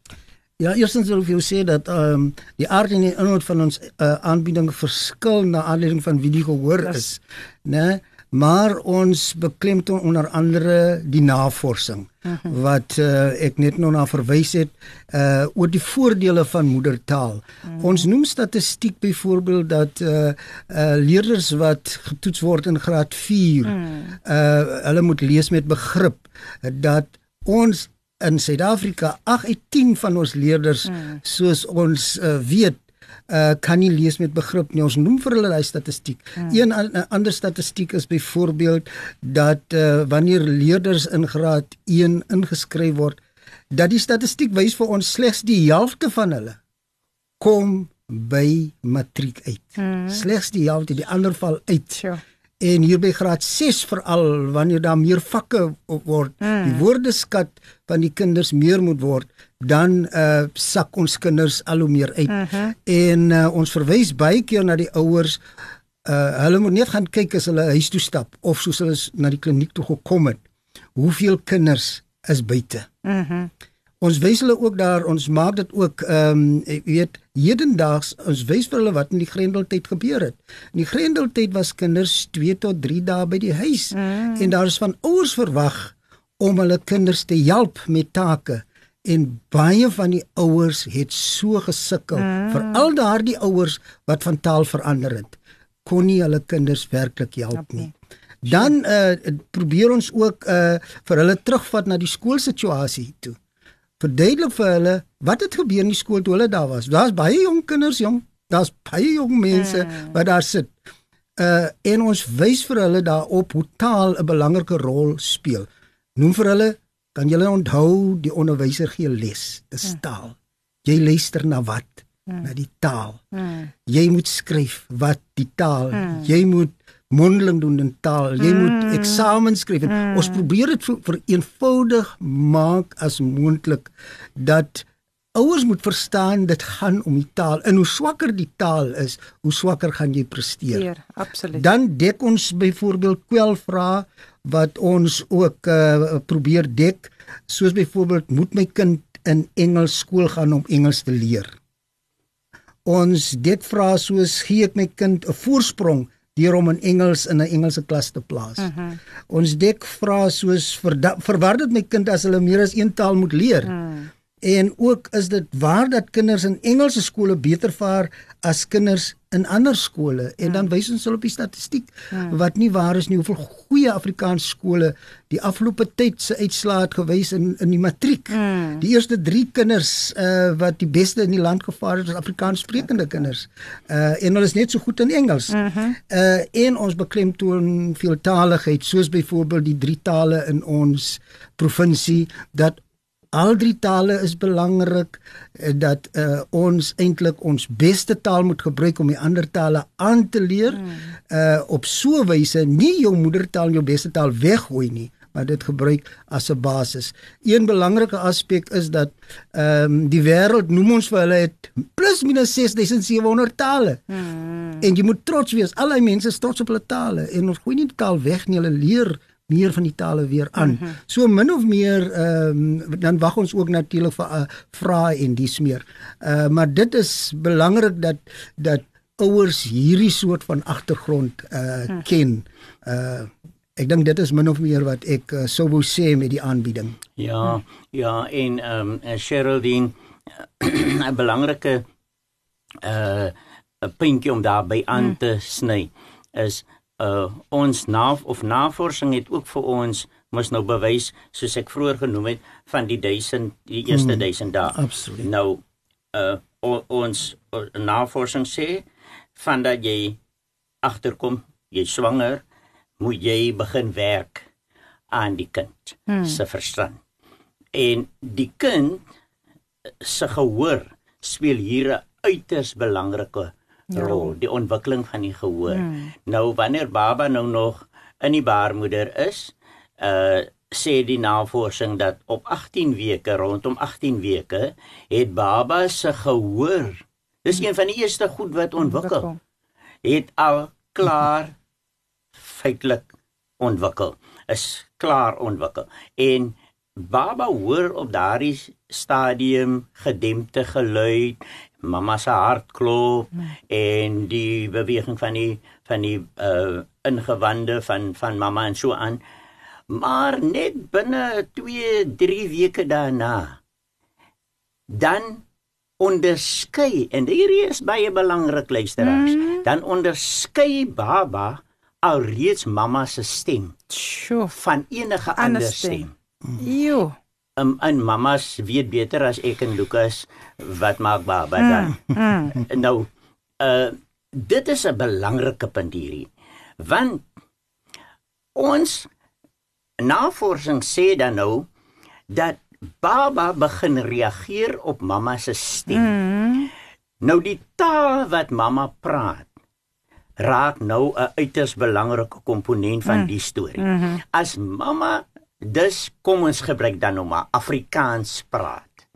Ja, eerstens wil ek jou sê dat ehm um, die aard en die inhoud van ons uh, aanbieding verskil na aanleiding van wie die gehoor is, né? Maar ons beklemtoon onder andere die navorsing uh mhm. -huh. wat uh, ek net nou na verwys het uh oor die voordele van moedertaal. Uh mhm. -huh. Ons noem statistiek byvoorbeeld dat uh uh leerders wat getoets word in graad 4 uh, -huh. uh hulle moet lees met begrip dat ons in Suid-Afrika 8 uit 10 van ons leerders hmm. soos ons uh, weet uh kan nie lees met begrip nie. Ons noem vir hulle daai statistiek. Hmm. Een an, ander statistiek is byvoorbeeld dat uh wanneer leerders in graad 1 ingeskryf word, dat die statistiek wys vir ons slegs die helfte van hulle kom by matriek uit. Hmm. Slegs die helfte, die ander val uit. Sure en hier by graad 6 veral wanneer daar meer vakke word mm. die woordeskat van die kinders meer moet word dan uh, sak ons kinders al hoe meer uit mm -hmm. en uh, ons verwys baie keer na die ouers uh, hulle moet net gaan kyk as hulle huis toe stap of soos hulle na die kliniek toe gekom het hoeveel kinders is buite mm -hmm. Ons wys hulle ook daar, ons maak dit ook ehm um, ek weet hedendaags ons wys vir hulle wat in die Grendeltyd gebeur het. In die Grendeltyd was kinders 2 tot 3 dae by die huis mm. en daar is van ouers verwag om hulle kinders te help met take en baie van die ouers het so gesukkel mm. veral daardie ouers wat van taal verander het kon nie hulle kinders werklik help nie. Dan uh, probeer ons ook uh, vir hulle terugvat na die skoolsituasie toe verduidelik vir hulle wat het gebeur in die skool toe hulle daar was. Daar's baie jong kinders, jong. Daar's baie jong mense mm. wat daar sit. Uh en ons wys vir hulle daarop hoe taal 'n belangrike rol speel. Noem vir hulle, kan julle onthou die onderwyser gee les, dis mm. taal. Jy luister na wat? Mm. Na die taal. Mm. Jy moet skryf wat die taal. Mm. Jy moet mondeling doen in taal. Jy mm. moet eksamens skryf. Mm. Ons probeer dit vir eenvoudig maak as moontlik dat ouers moet verstaan dit gaan om die taal. En hoe swakker die taal is, hoe swakker gaan jy presteer. Ja, absoluut. Dan dek ons byvoorbeeld kwelvrae wat ons ook uh, probeer dek, soos byvoorbeeld moet my kind in Engels skool gaan om Engels te leer. Ons dek vra soos gee ek my kind 'n voorsprong deur hom in Engels in 'n Engelse klas te plaas. Uh -huh. Ons dek vra soos verwar dit my kind as hulle meer as een taal moet leer. Uh -huh. En ook is dit waar dat kinders in Engelse skole beter vaar as kinders in ander skole en dan wys ons hulle op die statistiek wat nie waar is nie hoeveel goeie Afrikaanse skole die afgelope tyd se uitslae het gewys in in die matriek. Mm. Die eerste 3 kinders uh wat die beste in die land gevaar het, is Afrikaans sprekende kinders. Uh en hulle is net so goed in Engels. Mm -hmm. Uh en ons beklemtoon veeltaligheid soos byvoorbeeld die drie tale in ons provinsie dat al drie tale is belangrik eh, dat uh, ons eintlik ons beste taal moet gebruik om die ander tale aan te leer hmm. uh, op so 'n wyse nie jou moedertaal jou beste taal weggooi nie maar dit gebruik as 'n basis. Een belangrike aspek is dat ehm um, die wêreld noem ons vir hulle het plus minus 6700 tale. Hmm. En jy moet trots wees. Al die mense is trots op hulle tale en ons gooi nie die taal weg nie, hulle leer meer van die tale weer aan. Mm -hmm. So min of meer ehm um, dan wag ons ook natuurlik vir 'n uh, vrae en dis meer. Uh maar dit is belangrik dat dat ouers hierdie soort van agtergrond uh hm. ken. Uh ek dink dit is min of meer wat ek uh, sou wou sê met die aanbieding. Ja, hm. ja en ehm um, Sheraldine 'n belangrike uh 'n puntjie om daarby aan hm. te sny is uh ons nav of navorsing het ook vir ons mos nou bewys soos ek vroeër genoem het van die 1000 die eerste 1000 hmm, dae. Absoluut. Nou uh o, ons o, navorsing sê van dat jy agterkom, jy swanger, moet jy begin werk aan die kind hmm. se verstand. En die kind se gehoor speel hier 'n uiters belangrike ja. rol, die ontwikkeling van die gehoor. Hmm. Nou wanneer baba nou nog in die baarmoeder is, uh sê die navorsing dat op 18 weke rondom 18 weke het baba se gehoor dis een van die eerste goed wat ontwikkel het al klaar feitelik ontwikkel is klaar ontwikkel en baba hoor op daardie stadium gedempte geluid mamma se hart klop nee. en die beweging van die van die uh ingewande van van mamma en so aan. Maar net binne 2, 3 weke daarna dan onderskei en hierdie is baie belangrik luisteraars. Mm. Dan onderskei baba alreeds mamma se stem. Sjoe, van enige ander stem. stem. Jo um, en mamas weet beter as ek en Lukas wat maak baba dan. Mm, mm. Nou uh dit is 'n belangrike punt hierdie. Want ons navorsing sê dan nou dat baba begin reageer op mamma se stem. Mm. Nou die taal wat mamma praat raak nou 'n uiters belangrike komponent van mm. die storie. Mm -hmm. As mamma Dus kom ons gebruik dan nou maar Afrikaans praat.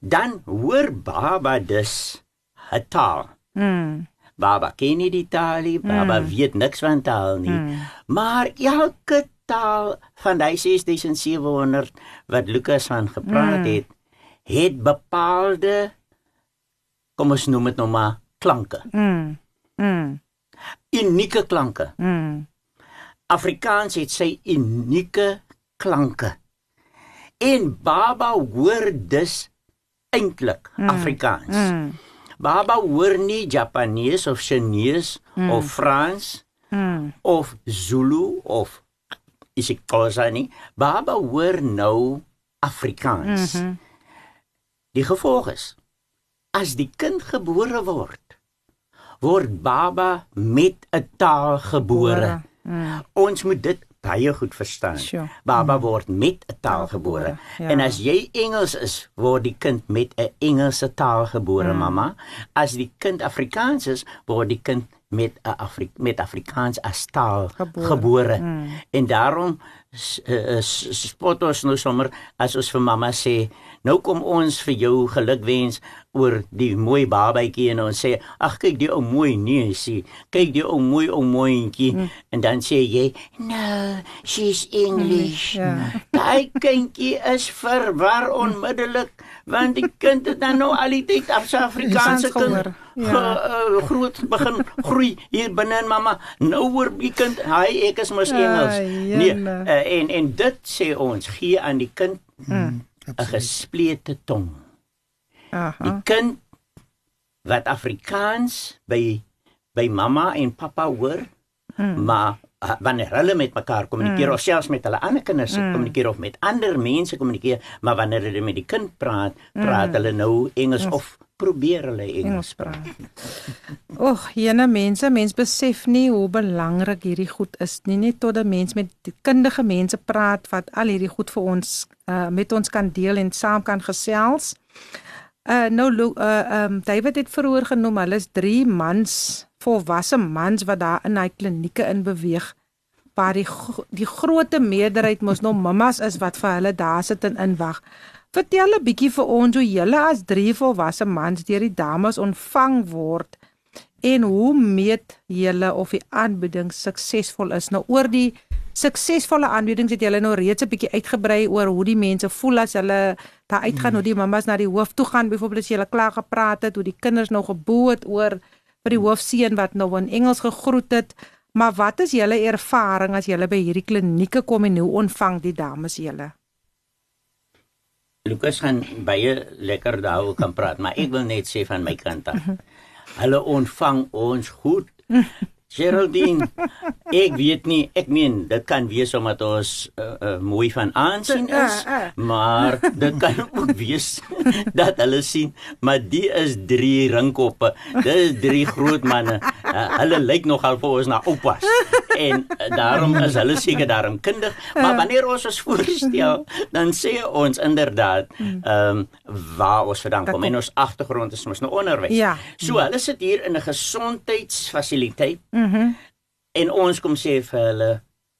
Dan hoor baba dus 'n taal. Mm. Baba ken nie die taal nie, baba mm. weet niks van taal nie. Mm. Maar elke taal van daai 6700 wat Lukas van gepraat mm. het, het bepaalde kom ons noem dit nou maar klanke. Mm. Mm. Unieke klanke. Mm. Afrikaans het sy unieke klanke. En Baba hoor dus eintlik mm. Afrikaans. Mm. Baba hoor nie Japanees of Chinese mm. of Frans mm. of Zulu of isiXhosa nie. Baba hoor nou Afrikaans. Mm -hmm. Die gevolg is as die kind gebore word, word Baba met 'n taal gebore. Bore. Mm. Ons moet dit baie goed verstaan. Sure. Baba mm. word met 'n taal gebore. Ja. En as jy Engels is, word die kind met 'n Engelse taal gebore, mm. mamma. As die kind Afrikaans is, word die kind met 'n Afri met Afrikaans as taal Gebore. gebore. Mm. En daarom spot ons nou sommer as ons vir mamma sê, nou kom ons vir jou gelukwens oor die mooi babatjie en ons sê, ag kyk die ou mooi neusie, kyk die ou mooi ou mooietjie mm. en dan sê jy, no, she's English. Ja. Daai kindjie is verwar onmiddellik want die kind het dan nou al die tyd af sy Afrikaanse kind. Ja. ge, uh, groot begin groei hier binne in mamma. Nou hoor die kind, hy ek is mos Engels. Ai, Nee, uh, en en dit sê ons gee aan die kind 'n gesplete tong. Die Aha. kind wat Afrikaans by by mamma en pappa hoor, hmm. maar uh, wanneer hulle met mekaar kommunikeer hmm. of selfs met hulle ander kinders hmm. kommunikeer of met ander mense kommunikeer, maar wanneer hulle met die kind praat, praat hmm. hulle nou Engels of probeer hulle Engels praat. Och, jene mense, mens besef nie hoe belangrik hierdie goed is nie, net tot 'n mens met kundige mense praat wat al hierdie goed vir ons uh, met ons kan deel en saam kan gesels. Uh nou uh um David het vroeër genoem, hulle is 3 mans, volwasse mans wat daar in hy klinieke in beweeg waar die die grootte meerderheid mos nog mammas is wat vir hulle daar sit en inwag. Vertel 'n bietjie vir ons hoe julle as drie volwasse mans deur die dames ontvang word en hoe meet julle of die aanbieding suksesvol is? Nou oor die suksesvolle aanbiedings het julle nou reeds 'n bietjie uitgebrei oor hoe die mense voel as hulle daar uitgaan, hoe die mammas na die hoof toe gaan, byvoorbeeld as jy hulle klaar gepraat het, hoe die kinders nou geboe het oor vir die hoofseun wat nou in Engels gegroet het. Maar wat is julle ervaring as julle by hierdie klinieke kom en hoe ontvang die dames julle? Lukas gaan baie lekker daaroor kan praat, maar ek wil net sê van my kant af. Hulle ontvang ons goed. Geraldine, ek weet nie, ek meen dit kan wees omdat ons uh, uh, mooi van aansien is, Ja, ja. maar dit kan ook wees dat hulle sien, maar die is drie ringkoppe. Dit is drie groot manne. Uh, hulle lyk nogal vir ons na oupas. En uh, daarom is hulle seker daarom kundig, maar wanneer ons ons voorstel, dan sê ons inderdaad ehm um, waar ons vandaan kom en ons agtergrond is mos nou onderwys. Ja. So hulle sit hier in 'n gesondheidsfasiliteit. Mhm. Mm en ons kom sê vir hulle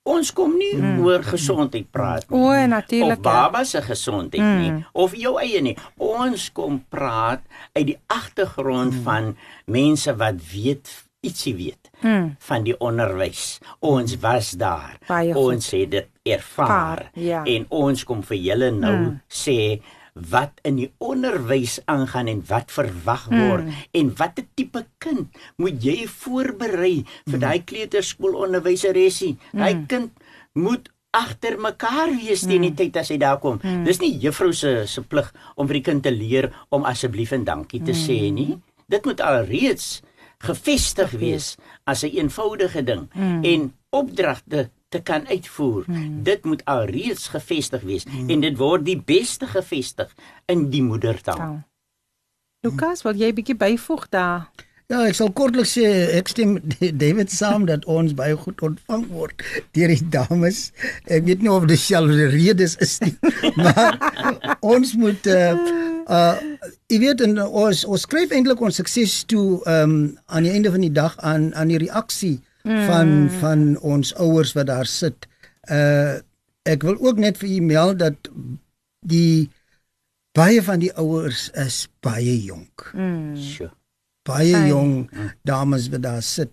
ons kom nie mm. oor gesondheid praat nie. O, natuurlik. Of baba se gesondheid mm. nie of jou eie nie. Ons kom praat uit die agtergrond mm. van mense wat weet ietsie weet mm. van die onderwys. Ons was daar. Baie goed. ons het dit ervaar. Vaar, ja. En ons kom vir julle nou mm. sê wat in die onderwys aangaan en wat verwag word mm. en watter tipe kind moet jy voorberei vir mm. daai kleuterskoolonderwyseresie. Mm. Daai kind moet agter mekaar wees teen die tyd as hy daar kom. Mm. Dis nie juffrou se se plig om vir die kind te leer om asseblief en dankie te mm. sê nie. Dit moet alreeds gevestig wees as 'n eenvoudige ding mm. en opdragte te kan uitvoer. Hmm. Dit moet alreeds gevestig wees hmm. en dit word die beste gevestig in die moedertaal. Taal. Lukas, wil jy 'n bietjie byvoeg daar? Ja, ek sal kortliks sê ek stem met David saam dat ons baie goed ontvang word deur die dames. Ek weet nie of dit dieselfde redes is nie, maar ons moet uh uh jy weet en ons ons skryf eintlik ons sukses toe um aan die einde van die dag aan aan die reaksie van van ons ouers wat daar sit. Uh ek wil ook net vir u meld dat die baie van die ouers is baie jonk Mm. Sjoe. baie Ai. jong dames wat daar sit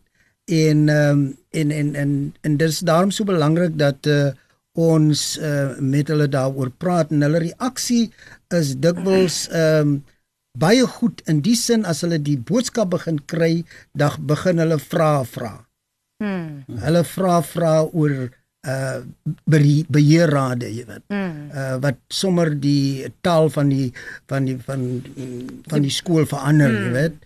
en um, en en en en dit is daarom so belangrik dat uh, ons uh, met hulle daaroor praat en hulle reaksie is dikwels ehm um, baie goed in die sin as hulle die boodskap begin kry, dan begin hulle vra vra. Mm. Hulle vra vra oor uh behe- beheerrade, jy weet. Mm. Uh wat sommer die taal van die van die van van die skool verander, jy weet.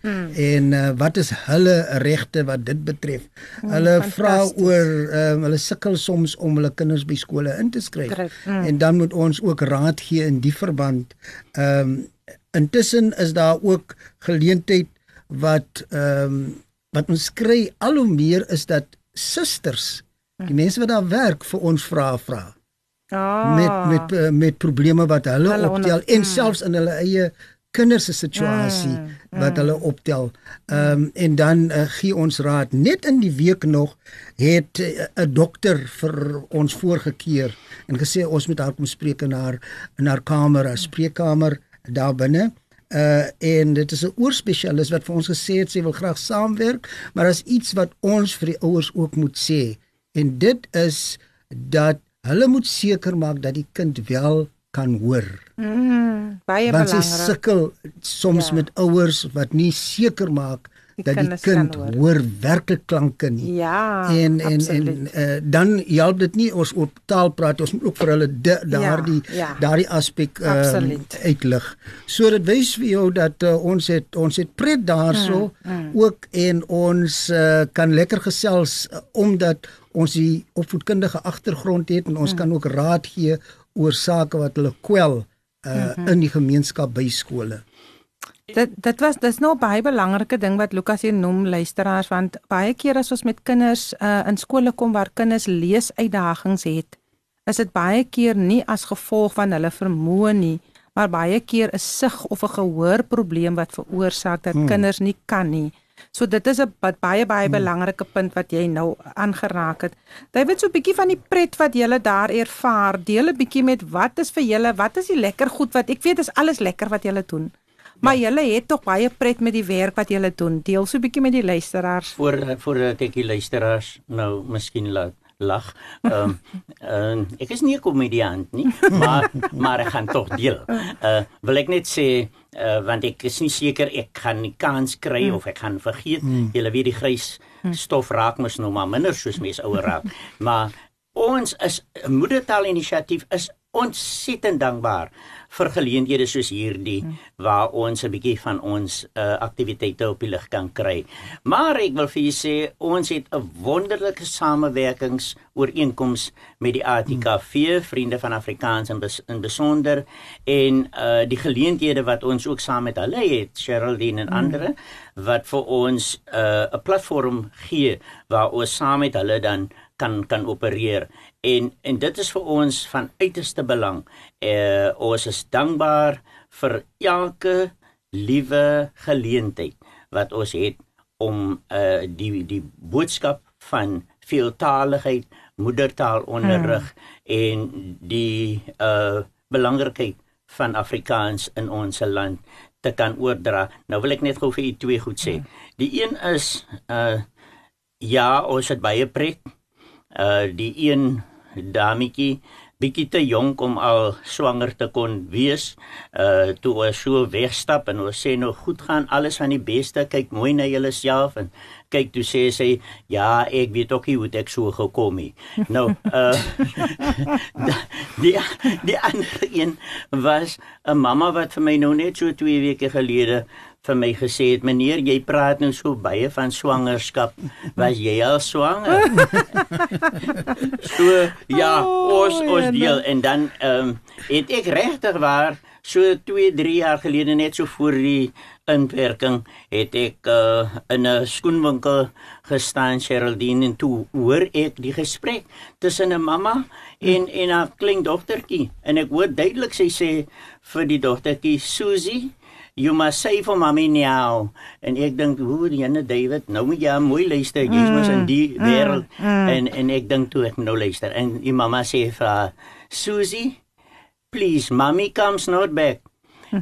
En uh, wat is hulle regte wat dit betref? Hulle vra oor um, hulle sukkel soms om hulle kinders by skole in te skryf. Skryf, mm. En dan moet ons ook raad gee in die verband. Ehm um, intussen is daar ook geleentheid wat ehm um, wat ons kry al hoe meer is dat susters die mense wat daar werk vir ons vra vra Ah. met met uh, met probleme wat hulle, Hulle optel onder- en selfs in hulle eie kinders se situasie mm, mm. wat hulle optel. Ehm um, en dan uh, gee ons raad. Net in die week nog het eh, 'n uh, dokter vir ons voorgekeer en gesê ons moet haar kom spreek in haar in haar kamer, haar spreekkamer daar binne. Uh en dit is 'n oorspesialis wat vir ons gesê het sy wil graag saamwerk, maar daar's iets wat ons vir die ouers ook moet sê. En dit is dat hulle moet seker maak dat die kind wel kan hoor. Mm, baie Want belangrik. Want sy sukkel soms ja. met ouers wat nie seker maak dat die kind hoor. hoor werklik klanke nie. Ja. En en absoluut. en uh, dan help dit nie ons op taal praat ons moet ook vir hulle daardie ja, ja. daardie aspek uh, uitlig. So dit wys vir jou dat uh, ons het ons het pret daarso mm, mm. ook en ons uh, kan lekker gesels uh, omdat ons die opvoedkundige agtergrond het en ons mm. kan ook raad gee oor sake wat hulle kwel uh, mm -hmm. in die gemeenskap by skole. Dit dit was dis nou baie belangrike ding wat Lukas hier noem luisteraars want baie keer as ons met kinders uh, in skole kom waar kinders lees uitdagings het, is dit baie keer nie as gevolg van hulle vermoë nie, maar baie keer 'n sig of 'n gehoorprobleem wat veroorsaak dat hmm. kinders nie kan nie. So dit is 'n baie baie hmm. belangrike punt wat jy nou aangeraak het. David, so 'n bietjie van die pret wat jy daar ervaar, deel 'n bietjie met wat is vir julle, wat is die lekker goed wat ek weet is alles lekker wat julle doen. Maar ja. julle het tog baie pret met die werk wat julle doen. Deel so 'n bietjie met die luisteraars. Voor voordat ek die luisteraars nou miskien laat lag. Ehm um, uh, ek is nie 'n komediant nie, maar maar ek gaan tog deel. Uh wil ek net sê uh, want ek is nie seker ek gaan die kans kry mm. of ek gaan vergeet. Mm. Jy weet die grys stof raak mos nou maar minder soos mense ouer raak. maar ons is 'n moedertaal inisiatief is ontsettend dankbaar vir geleenthede soos hierdie hmm. waar ons 'n bietjie van ons uh, aktiwiteite op die lig kan kry. Maar ek wil vir julle sê ons het 'n wonderlike samewerkings ooreenkoms met die ATKV hmm. Vriende van Afrikaans in, bes, in besonder en uh, die geleenthede wat ons ook saam met hulle het, Sheraldine en hmm. ander wat vir ons uh, 'n uh, platform gee waar ons saam met hulle dan kan kan opereer en en dit is vir ons van uiterste belang. Uh ons is dankbaar vir elke liewe geleentheid wat ons het om uh die die boodskap van veeltaaligheid, moedertaalonderrig hmm. en die uh belangrikheid van Afrikaans in ons land te kan oordra. Nou wil ek net gou vir u twee goed sê. Hmm. Die een is uh ja, ons het baie pret. Uh die een dametjie bietjie te jonk om al swanger te kon wees. Uh toe ons so wegstap en ons sê nou goed gaan alles van die beste, kyk mooi na jouself en kyk toe sê sy ja, ek weet ook hoe dit so gekom het. Nou uh die die ander een was 'n mamma wat vir my nou net so 2 weke gelede vir my gesê het meneer jy praat nou so baie van swangerskap. Was jy al swanger? So ja oh, ons ons deel. En dan ehm um, het ek regtig waar so 2 3 jaar gelede net so voor die inwerking het ek uh, in 'n skoenwinkel gestaan Sheraldine en toe hoor ek die gesprek tussen 'n mamma en en haar klein dogtertjie en ek hoor duidelik sy sê vir die dogtertjie Susie you must say for mommy now en ek dink hoe ene David nou moet jy mooi luister jy's mos in die mm, wêreld mm, mm. en en ek dink toe ek nou luister en die mamma sê vir Susie please mommy comes not back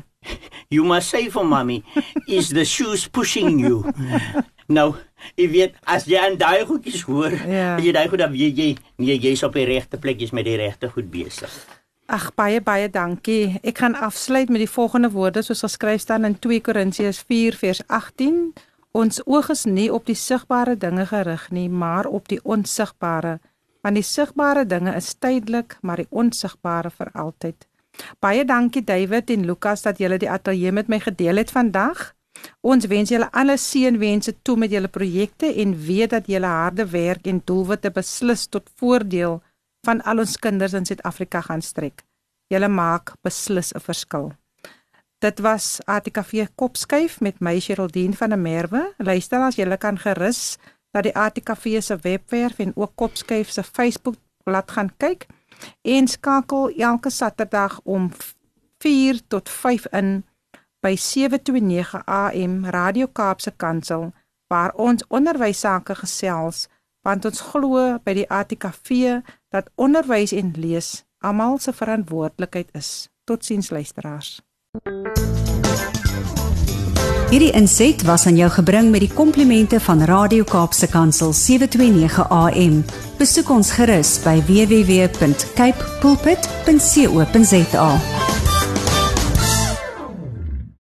you must say for mommy is the shoes pushing you nou jy weet as jy aan daai goedjies hoor yeah. Ja. jy daai goed dan jy jy jy's op die regte plek jy's met die regte goed besig Ag baie baie dankie. Ek gaan afsluit met die volgende woorde soos geskryf staan in 2 Korintiërs 4 vers 18. Ons oog is nie op die sigbare dinge gerig nie, maar op die onsigbare. Want die sigbare dinge is tydelik, maar die onsigbare vir altyd. Baie dankie David en Lukas dat julle die ateljee met my gedeel het vandag. Ons wens julle alle seënwense toe met julle projekte en weet dat julle harde werk en doelwitte beslis tot voordeel van al ons kinders in Suid-Afrika gaan strek. Julle maak beslis 'n verskil. Dit was ATKV Kopskuif met my Sheraldine van der Merwe. Luister as julle kan gerus na die ATKV se webwerf en ook Kopskuif se Facebook bladsy gaan kyk en skakel elke Saterdag om 4 tot 5 in by 729 AM Radio Kaapse Kansel waar ons onderwys sake gesels want ons glo by die ATKV dat onderwys en lees almal se verantwoordelikheid is. Totsiens luisteraars. Hierdie inset was aan jou gebring met die komplimente van Radio Kaapse Kansel 729 AM. Besoek ons gerus by www.cape pulpit.co.za.